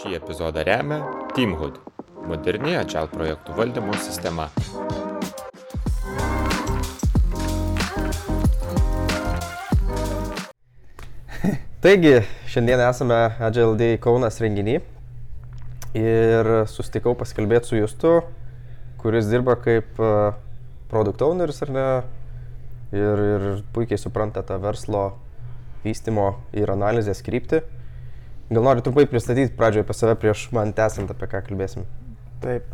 Šį epizodą remia Teamhood - moderni Agile projektų valdymo sistema. Taigi, šiandien esame Agile Day Kaunas renginį ir sustikau pasikalbėti su Justu, kuris dirba kaip e, product owneris ar ne ir, ir puikiai supranta tą verslo vystimo ir analizės kryptį. Gal nori trumpai pristatyti pradžioje apie save prieš man tęsant, apie ką kalbėsim. Taip.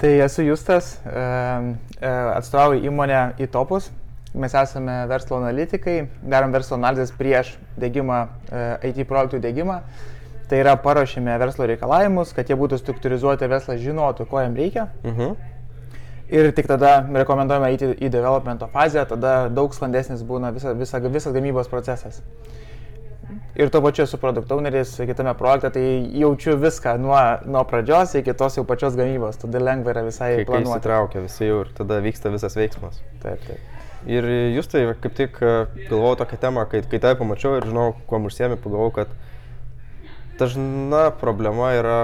Tai esu Justas, e, atstovauju įmonę į topus. Mes esame verslo analitikai, darom verslo analizės prieš dėgymą, e, IT projektų dėgymą. Tai yra paruošėme verslo reikalavimus, kad jie būtų struktūrizuoti, verslas žinotų, ko jam reikia. Mhm. Ir tik tada rekomenduojame eiti į developmento fazę, tada daug sklandesnis būna visa, visa, visas gamybos procesas. Ir tuo pačiu esu produktauneris kitame projekte, tai jaučiu viską nuo, nuo pradžios iki tos jau pačios gamybos, tada lengva yra visai Kai, kai planuoti. įsitraukia visi jau ir tada vyksta visas veiksmas. Taip, taip. Ir jūs tai kaip tik e, galvojau tokią temą, kai, kai tai pamačiau ir žinau, kuo užsiemi, pagalvojau, kad dažna problema yra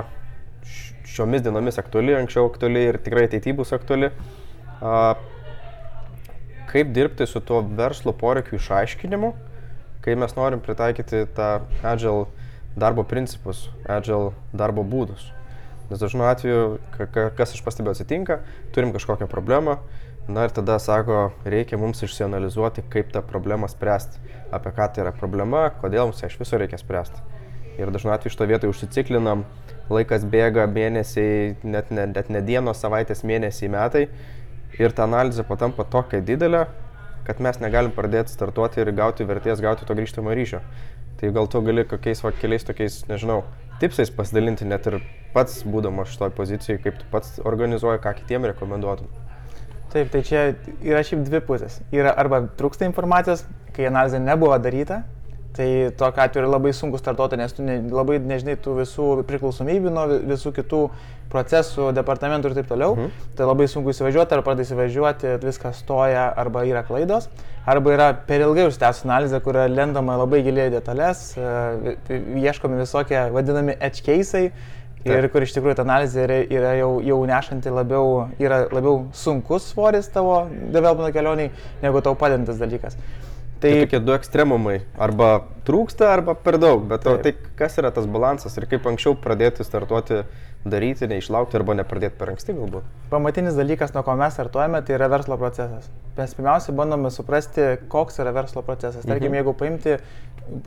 šiomis dienomis aktuali, anksčiau aktuali ir tikrai ateityje bus aktuali. A, kaip dirbti su tuo verslo poreikiu išaiškinimu, kai mes norim pritaikyti tą agile darbo principus, agile darbo būdus. Nes dažnu atveju, ka- ka- kas aš pastebėjau atsitinka, turim kažkokią problemą, na ir tada sako, reikia mums išsianalizuoti, kaip tą problemą spręsti, apie ką tai yra problema, kodėl mums ją iš viso reikia spręsti. Ir dažnu atveju iš to vietoj užsiciklinam, laikas bėga mėnesiai, net ne, net ne dienos, savaitės, mėnesiai, metai. Ir ta analizė patampa tokia didelė, kad mes negalim pradėti startuoti ir gauti vertės, gauti to grįžtamo ryšio. Tai gal tu gali kokiais va, keliais tokiais, nežinau, tipsais pasidalinti net ir pats būdamas šitoj pozicijai, kaip tu pats organizuoji, ką kitiem rekomenduotum. Taip, tai čia yra šiaip dvi pusės. Yra arba trūksta informacijos, kai analizė nebuvo daryta, tai tokia atveju yra labai sunku startuoti, nes tu ne, labai nežinai tų visų priklausomybių nuo vi- visų kitų procesų, departamentų ir taip toliau. Mhm. Tai labai sunku įsivažiuoti, ar pradai įsivažiuoti, viskas stoja, arba yra klaidos, arba yra per ilgai užtęs analizė, kur lendama labai giliai detalės, e, ieškomi visokie vadinami edge case'ai. Ir Taip. kur iš tikrųjų ta analizė yra, yra jau, jau nešanti labiau, yra labiau sunkus svoris tavo development kelioniai, negu tau padedantis dalykas. Tai tokie du ekstremumai. Arba trūksta, arba per daug. Bet o, Taip. tai kas yra tas balansas ir kaip anksčiau pradėti startuoti, daryti, neišlaukti arba nepradėti per anksti galbūt. pamatinis dalykas, nuo ko mes startuojame, tai yra verslo procesas. Mes pirmiausia bandome suprasti, koks yra verslo procesas. Tarkim, Mhm. jeigu paimti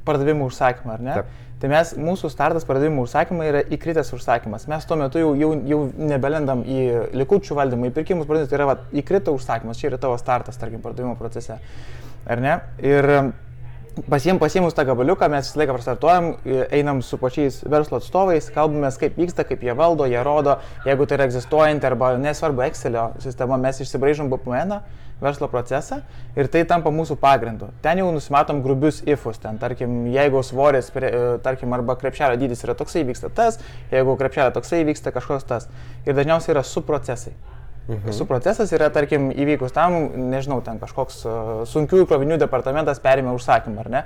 pardavimų užsakymą, ar ne? Taip. Tai mes, mūsų startas pardavimų užsakymai yra įkritęs užsakymas. Mes tuo metu jau, jau, jau nebelendam į likučių valdymą, į pirkimus pradėti, tai yra va, įkrito užsakymas, čia yra tavo startas, tarkim, pardavimo procese. Ar ne? Ir Pasiem, pasiemus tą gabaliuką mes visą laiką prastartuojam, einam su pačiais verslo atstovais, kalbame, kaip vyksta, kaip jie valdo, jie rodo, jeigu tai yra egzistuojanti arba nesvarbu Excelio sistema, mes išsibraižom BPM, verslo procesą ir tai tampa mūsų pagrindu. Ten jau nusimatom grubius ifus, ten tarkim, jeigu svoris, prie- e, tarkim, arba krepšelio dydis yra toksai, vyksta tas, jeigu krepšelio toksai, vyksta kažkoks tas. Ir dažniausiai yra subprocesai. Mhm. Su procesas yra, tarkim, įvykus tam, nežinau, ten kažkoks uh, sunkiųjų krovinių departamentas perėmė užsakymą, ar ne?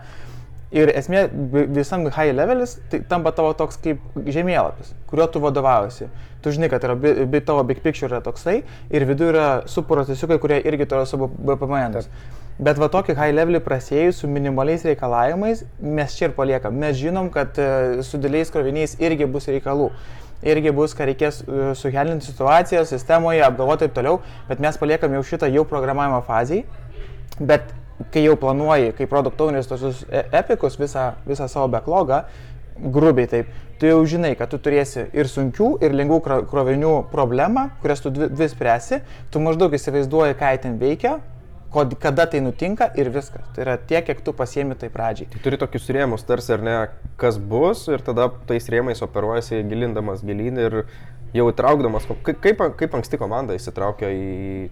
Ir esmė vi- visam high levelis tai tampa tavo toks kaip žemėlapis, kuriuo tu vadovaujasi. Tu žinai, kad yra, bi, tavo big picture yra toksai ir viduje yra subprocesiukai, kurie irgi turi savo BPM. Bet va tokį high levelį prasėjus su minimaliais reikalavimais mes čia ir paliekam. Mes žinom, kad e, su dėliais kroviniais irgi bus reikalų. Irgi bus, ką reikės e, suhelinti situaciją sistemoje, apgalvoti ir taip toliau, bet mes paliekam jau šitą jau programavimo fazį. Bet kai jau planuoji, kai produktaunis tosius e- epikus, visą, visą savo backlogą, grubiai taip, tu jau žinai, kad tu turėsi ir sunkių, ir lengvų kro- krovinių problemą, kurias tu dvi, dvi spręsi, tu maždaug įsivaizduoji, ką ten veikia, kod, kada tai nutinka ir viskas. Tai yra tiek, kiek tu pasiemi tai pradžiai. Tai turi tokius rėmus, tarsi ar ne, kas bus ir tada tais rėmais operuojasi gilindamas gilin ir jau įtraukdamas, kaip, kaip, anksti komanda įsitraukia į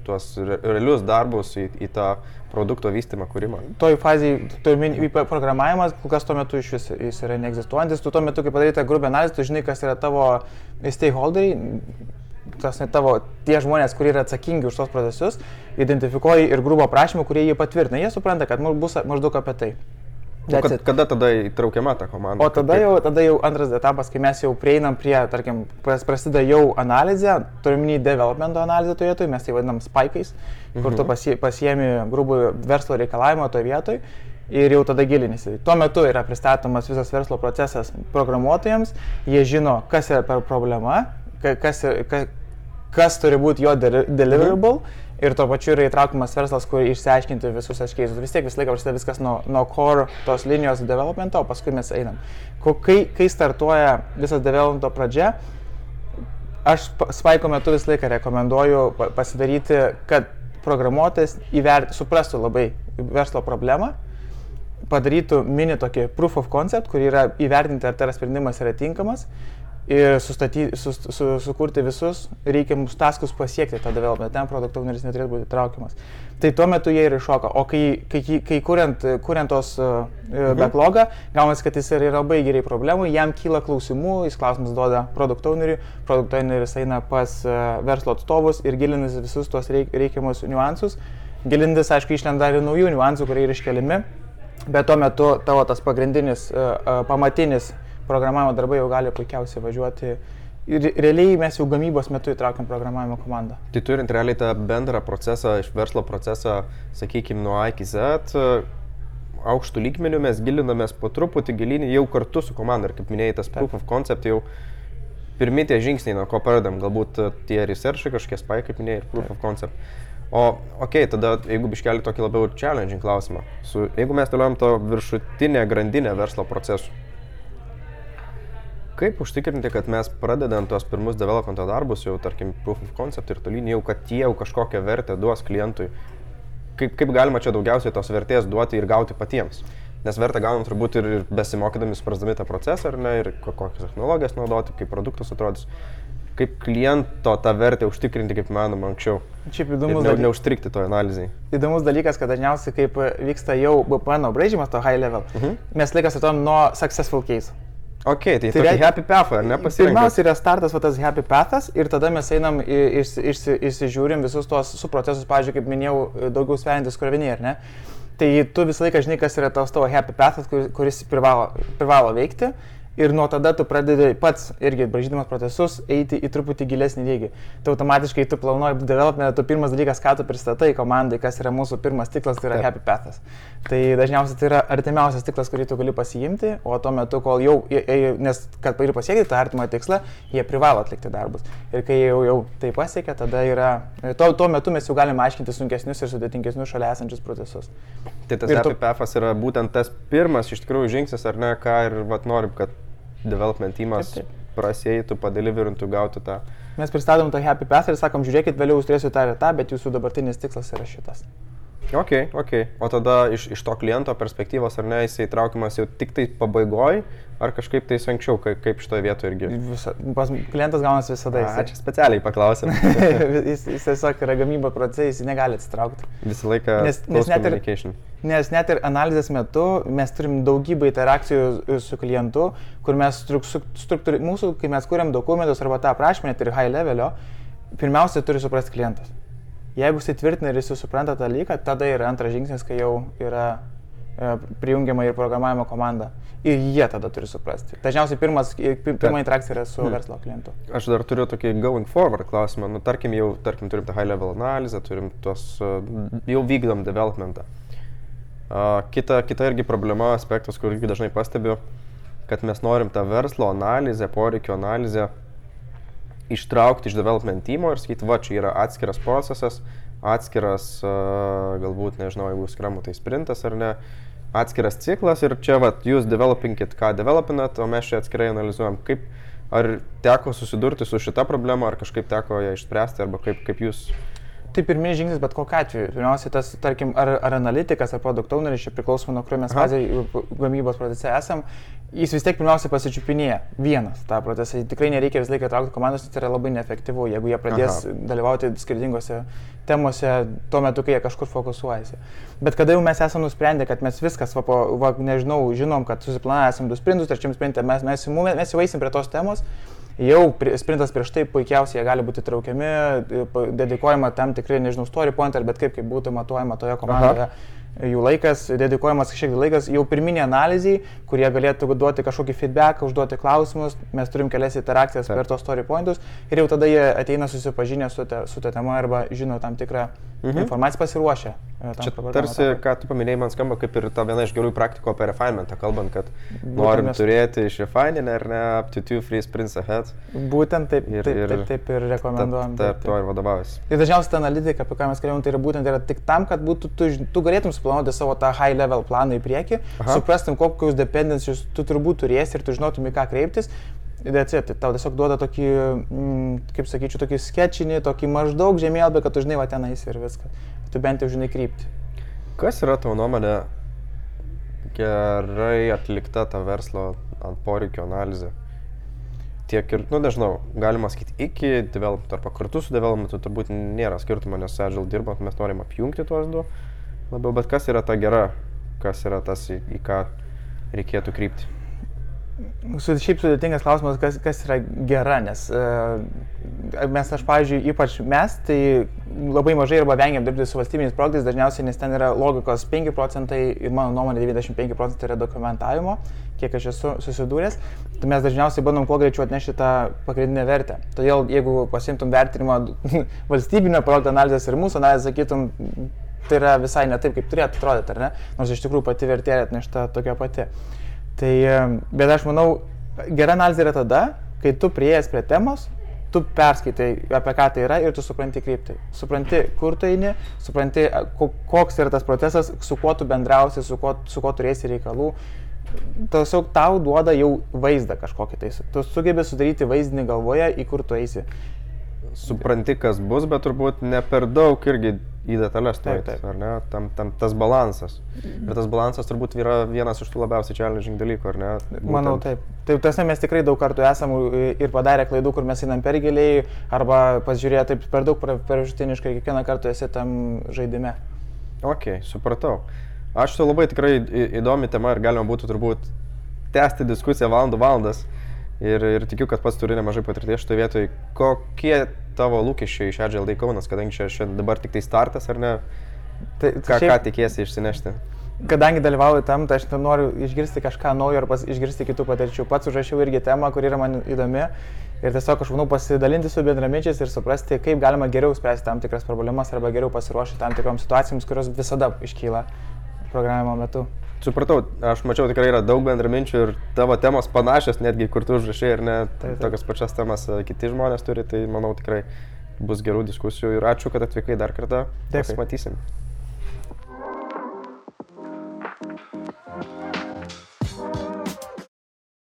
tuos re- realius darbus, į, į tą produkto vystymą, kūrimą. toj fazėje, toj į programavimas, kol kas tuo metu iš vis jis yra neegzistuojantis, tu tuo metu, kai padarai tą grubę analizę, tu žinai, kas yra tavo stakeholderiai, tas ne tavo tie žmonės, kurie yra atsakingi už tos procesus, identifikuoji ir grubo prašymą, kurie jį patvirtina. Jie supranta, kad bus maždaug apie tai. That's kad, kada tada įtraukiama ta komanda? O tada jau, tada jau antras etapas, kai mes jau prieinam prie, tarkim, pras- prasideda jau analizė, turim į developmento analizę toje vietoje, mes tai vadinam spikais, kur tu pasie, pasiemi grubų verslo reikalavimą toje vietoje ir jau tada gilinisi. Tuo metu yra pristatomas visas verslo procesas programuotojams, jie žino, kas yra per problema, ka- kas, yra- ka, kas turi būti jo deli- deliverable. Ir tuo pačiu yra įtraukiamas verslas, kur išsiaiškinti visus aiškiais. Vis tiek visą laiką prasideda viskas nuo, nuo core tos linijos developmento, o paskui mes einam. Kai, kai startuoja visas developmento pradžia, aš pa- svaiko metu visą laiką rekomenduoju pa- pasidaryti, kad programuotojas įvert, suprastų labai verslo problemą, padarytų mini tokį proof of concept, kur yra įvertinti, ar tas sprendimas yra tinkamas ir sustaty, sus, su, sukurti visus reikiamus taskus pasiekti tą development. Ten produkto owneris neturėtų būti traukiamas. Tai tuo metu jie ir iššoka. O kai, kai, kai- kuriant, kuriant tos uh, backlogą, gaunasi, kad jis yra labai gerai problemų, jam kyla klausimų, jis klausimus duoda produkto owneriui, produkto owneris eina pas uh, verslo atstovus ir gilinasi visus tuos reik, reikiamus niuansus. Gilintis, aišku, išlenda ir naujų niuansų, kurie yra iškeliami. Bet tuo metu tavo tas pagrindinis, uh, uh, pamatinis programavimo darbai jau gali puikiausiai važiuoti. Ir realiai mes jau gamybos metu įtraukiam programavimo komandą. Tai turint realiai tą bendrą procesą, iš verslo procesą, sakykime, nuo A iki Z, aukštų lygmenių mes gilinamės po truputį gilinį jau kartu su komanda. Ir kaip minėjai, tas proof of concept jau pirmie tie žingsniai, nuo ko pradedam, galbūt e, tie researchai, kažkokie spy, kaip minėjai, ir proof of concept. O, okei, okay, tada jeigu biškeli tokį labiau challenging klausimą, su, jeigu mes toliuojam to viršutinę grandinę verslo procesų, Kaip užtikrinti, kad mes pradedant tuos pirmus developmento darbus, jau tarkim proof of concept ir tolyn, jau kad jie jau kažkokią vertę duos klientui, kaip, kaip galima čia daugiausiai tos vertės duoti ir gauti patiems? Nes vertę gaunam turbūt ir, besimokydami, suprasdami tą procesą, ar ne, ir ko- kokias technologijas naudoti, kaip produktas atrodys, kaip kliento tą vertę užtikrinti, kaip manoma, anksčiau. Šiaip įdomus, ne, dalykas, neužstrikti to analizai. įdomus dalykas, kad dažniausiai kaip vyksta jau BPN braižymas, to high level, Mhm. mes laikas atom nuo successful case. Ok, tai, Tai tai reikia- happy path, ar ne, pasirinkti? Pirmiausia yra startas, va tas happy pathas ir tada mes einam išsi- išsi- išsižiūrim visus tuos su procesus, pavyzdžiui, kaip minėjau, daugiau sverintis kroviniai, ar ne? Tai tu visą laiką žinai, kas yra tas tavo happy pathas, kuris, kuris privalo, privalo veikti. Ir nuo tada tu pradedi pats irgi bražydamas procesus eiti į truputį gilesnį lygį. Tai automatiškai tu planuoji development, tu pirmas dalykas, ką tu pristatai komandai, kas yra mūsų pirmas tiklas, tai yra Taip. happy pathas. Tai dažniausiai tai yra artimiausias tiklas, kurį tu gali pasiimti, o tuo metu, kol jau, nes kad ir pasiekti tą artimą tikslą, jie privalo atlikti darbus. Ir kai jau, jau tai pasiekia, tada yra, tuo, tuo metu mes jau galime aiškinti sunkesnius ir sudėtingesnius šalia esančius procesus. Tai tas Ir tu- happy pathas yra būtent tas pirmas iš tikrųjų žingsnis, ar ne, ką ir vat, norim, kad development teamas Taip, praseitų, padeliverintų, gautų tą. Mes pristatom tą happy path ir sakom, žiūrėkit, vėliau jūs turėsite tą ir tą, bet jūsų dabartinis tikslas yra šitas. Ok, ok. O tada iš, iš to kliento perspektyvos, ar ne, jisai traukiamas jau tik tai pabaigoj, ar kažkaip tai anksčiau, kaip, kaip šitoje vietoje irgi. Visa, pas, klientas gaunasi visada. A, jisai- čia specialiai paklausim. jis, jis tiesiog yra gamybo procesai, jis negali atsitraukti. Visą laiką Nes- nes net ir-. Nes net ir analizės metu mes turim daugybę interakcijų su klientu, kur mes struktūri, mūsų, kai mes kuriam dokumentus arba tą aprašymą, net ir high levelio, pirmiausia turi suprasti klientas. Jeigu jis įtvirtina ir jis supranta tą dalyką, tada yra antras žingsnis, kai jau yra e, prijungiama ir programavimo komanda. Ir jie tada turi suprasti. Dažniausiai pirmas, pi- pirma interakcija yra su Hmm. verslo klientu. Aš dar turiu tokį going forward klausimą. Nu, tarkim, jau tarkim, turim tą high level analizę, turim tuos, uh, jau vykdom developmentą. Kita, kita irgi problema, aspektas, kur irgi dažnai pastebiu, kad mes norim tą verslo analizę, poreikio analizę ištraukti iš development teamo ir sakyti, va, čia yra atskiras procesas, atskiras, galbūt, nežinau, jeigu skramu tai sprintas ar ne, atskiras ciklas ir čia, va, jūs developinkit, ką developinat, o mes čia atskirai analizuojam, kaip, ar teko susidurti su šita problema, ar kažkaip teko ją išspręsti, arba kaip, kaip jūs... Tai pirminis žingsnis, bet kokiu atveju. Pirmiausia, tas, tarkim, ar, ar analitikas, ar produkto owneris, čia priklausomai nuo kurio mes fazėje gamybos procese esam, jis vis tiek pirmiausia pasičiupinėja vienas tą procesą. Tikrai nereikia visą laiką traukti komandos, tai yra labai neefektyvu, jeigu jie pradės Aha. Dalyvauti skirtingose temose tuo metu, kai jie kažkur fokusuojasi. Bet kada jau mes esame nusprendę, kad mes viskas, va, po, va, nežinau, žinom, kad susiplanavę esam du sprintus, trečiam sprinte mes, mes, mes jau eisim prie tos temos, jau pri- sprintas prieš tai puikiausiai jie gali būti traukiami, e, dedikuojama tam tikri, nežinau, story pointer, bet kaip, kaip būtų matuojama toje komandoje. Jų laikas, dedikuojamas kažkiek laikas jau pirminė analizai, kurie galėtų duoti kažkokį feedback, užduoti klausimus, mes turim kelias interakcijas Taip. per tos story pointus ir jau tada jie ateina susipažinę su ta, su ta tema arba žino tam tikrą Mhm. informaciją pasiruošę. e, Čia tarsi, ką tu paminėjai, man skamba kaip ir ta viena iš gerųjų praktikų apie refinementą, kalbant, kad Būtent norim mes- turėti iš refininę ar ne, up to two free sprints ahead. Būtent taip, Ir- taip, taip, taip ir rekomenduojam. Taip, taip, tuo ir vadovaujasi. Ir dažniausiai ta analitika, apie ką mes kalbėjome, tai yra būtent yra tik tam, kad būtų, tu, tu galėtum suplanuoti savo tą high level planą į priekį, Aha. suprastum, kokius dependencijus tu turbūt turėsi ir tu žinotum, į ką kreiptis. That's it. Tai tau tiesiog duoda tokį, mm, kaip sakyčiau, tokį sketčinį, tokį maždaug žemėlapį, kad tu žinai, va tenais ir viskas. Tu bent jau žinai krypti. Kas yra tavo nuomonė gerai atlikta ta verslo ant poreikio analizė? Tiek ir, nu nežinau, galima sakyti, iki development arba kartu su developmentu turbūt nėra skirtumo, nes Agile dirbant mes norim apjungti tuos du labiau, bet kas yra ta gera, kas yra tas, į, į ką reikėtų krypti? Su, šiaip sudėtingas klausimas, kas, kas yra gera, nes e, mes, aš, pavyzdžiui, ypač mes, tai labai mažai arba vengiam dirbti su valstybiniais projektais, dažniausiai, nes ten yra logikos 5 procentai ir mano nuomonė 95 procentai yra dokumentavimo, kiek aš esu susidūręs, tai mes dažniausiai bandom kuo greičiau atnešti tą pagrindinę vertę. Todėl, jeigu pasimtum vertinimą valstybinio projekto analizės ir mūsų analizės, sakytum, tai yra visai ne taip, kaip turėtų atrodyti, ar ne? Nors iš tikrųjų pati vertė atnešta tokia pati. Tai, e, bet aš manau, gera analizė yra tada, kai tu prieėjęs prie temos, tu perskaitai, apie ką tai yra ir tu supranti kryptį. Supranti, kur tu eini, supranti, ko- koks yra tas procesas, su kuo tu bendrausi, su kuo, su kuo turėsi reikalų. Tiesiog tau duoda jau vaizdą kažkokį tai. Tu sugebi sudaryti vaizdinį galvoje, į kur tu eisi. Supranti, kas bus, bet turbūt ne per daug irgi į detalės Taip, taip, ar ne? Tam, tam tas balansas. Ir tas balansas turbūt yra vienas iš tų labiausiai challenging dalykų, ar ne? Manau, taip. Taip, tiesa, mes tikrai daug kartų esam ir padarę klaidų, kur mes einam per giliai, arba pasižiūrėję taip per daug paviršutiniškai, kiekvieną kartą esi tam žaidime. Ok, supratau. Aš tai labai tikrai įdomi tema ir galima būtų turbūt tęsti diskusiją valandų valandas. Ir, ir tikiu, kad pats turi nemažai patirties šitoje vietoje. Kokie tavo lūkesčiai iš Agile Kaunas, kadangi čia šiandien dabar tik tai startas, ar ne? Tai, Ką, ką tikėsi išsinešti? Kadangi dalyvauju tam, tai aš ten noriu išgirsti kažką naujo ar pas, išgirsti kitų patirčių. Pats užrašiau irgi temą, kuri yra man įdomi. Ir tiesiog aš manau pasidalinti su bendraminčiais ir suprasti, kaip galima geriau spręsti tam tikras problemas arba geriau pasiruošti tam tikroms situacijoms, kurios visada iškyla programavimo metu. Supratau, aš mačiau tikrai yra daug bendraminčių ir tavo temos panašios, netgi kur tu užrašai ir ne Taip, taip. tokias pačias temas e, kiti žmonės turi, tai manau tikrai bus gerų diskusijų ir ačiū, kad atvykai dar kartą. Dėkui. Matysim.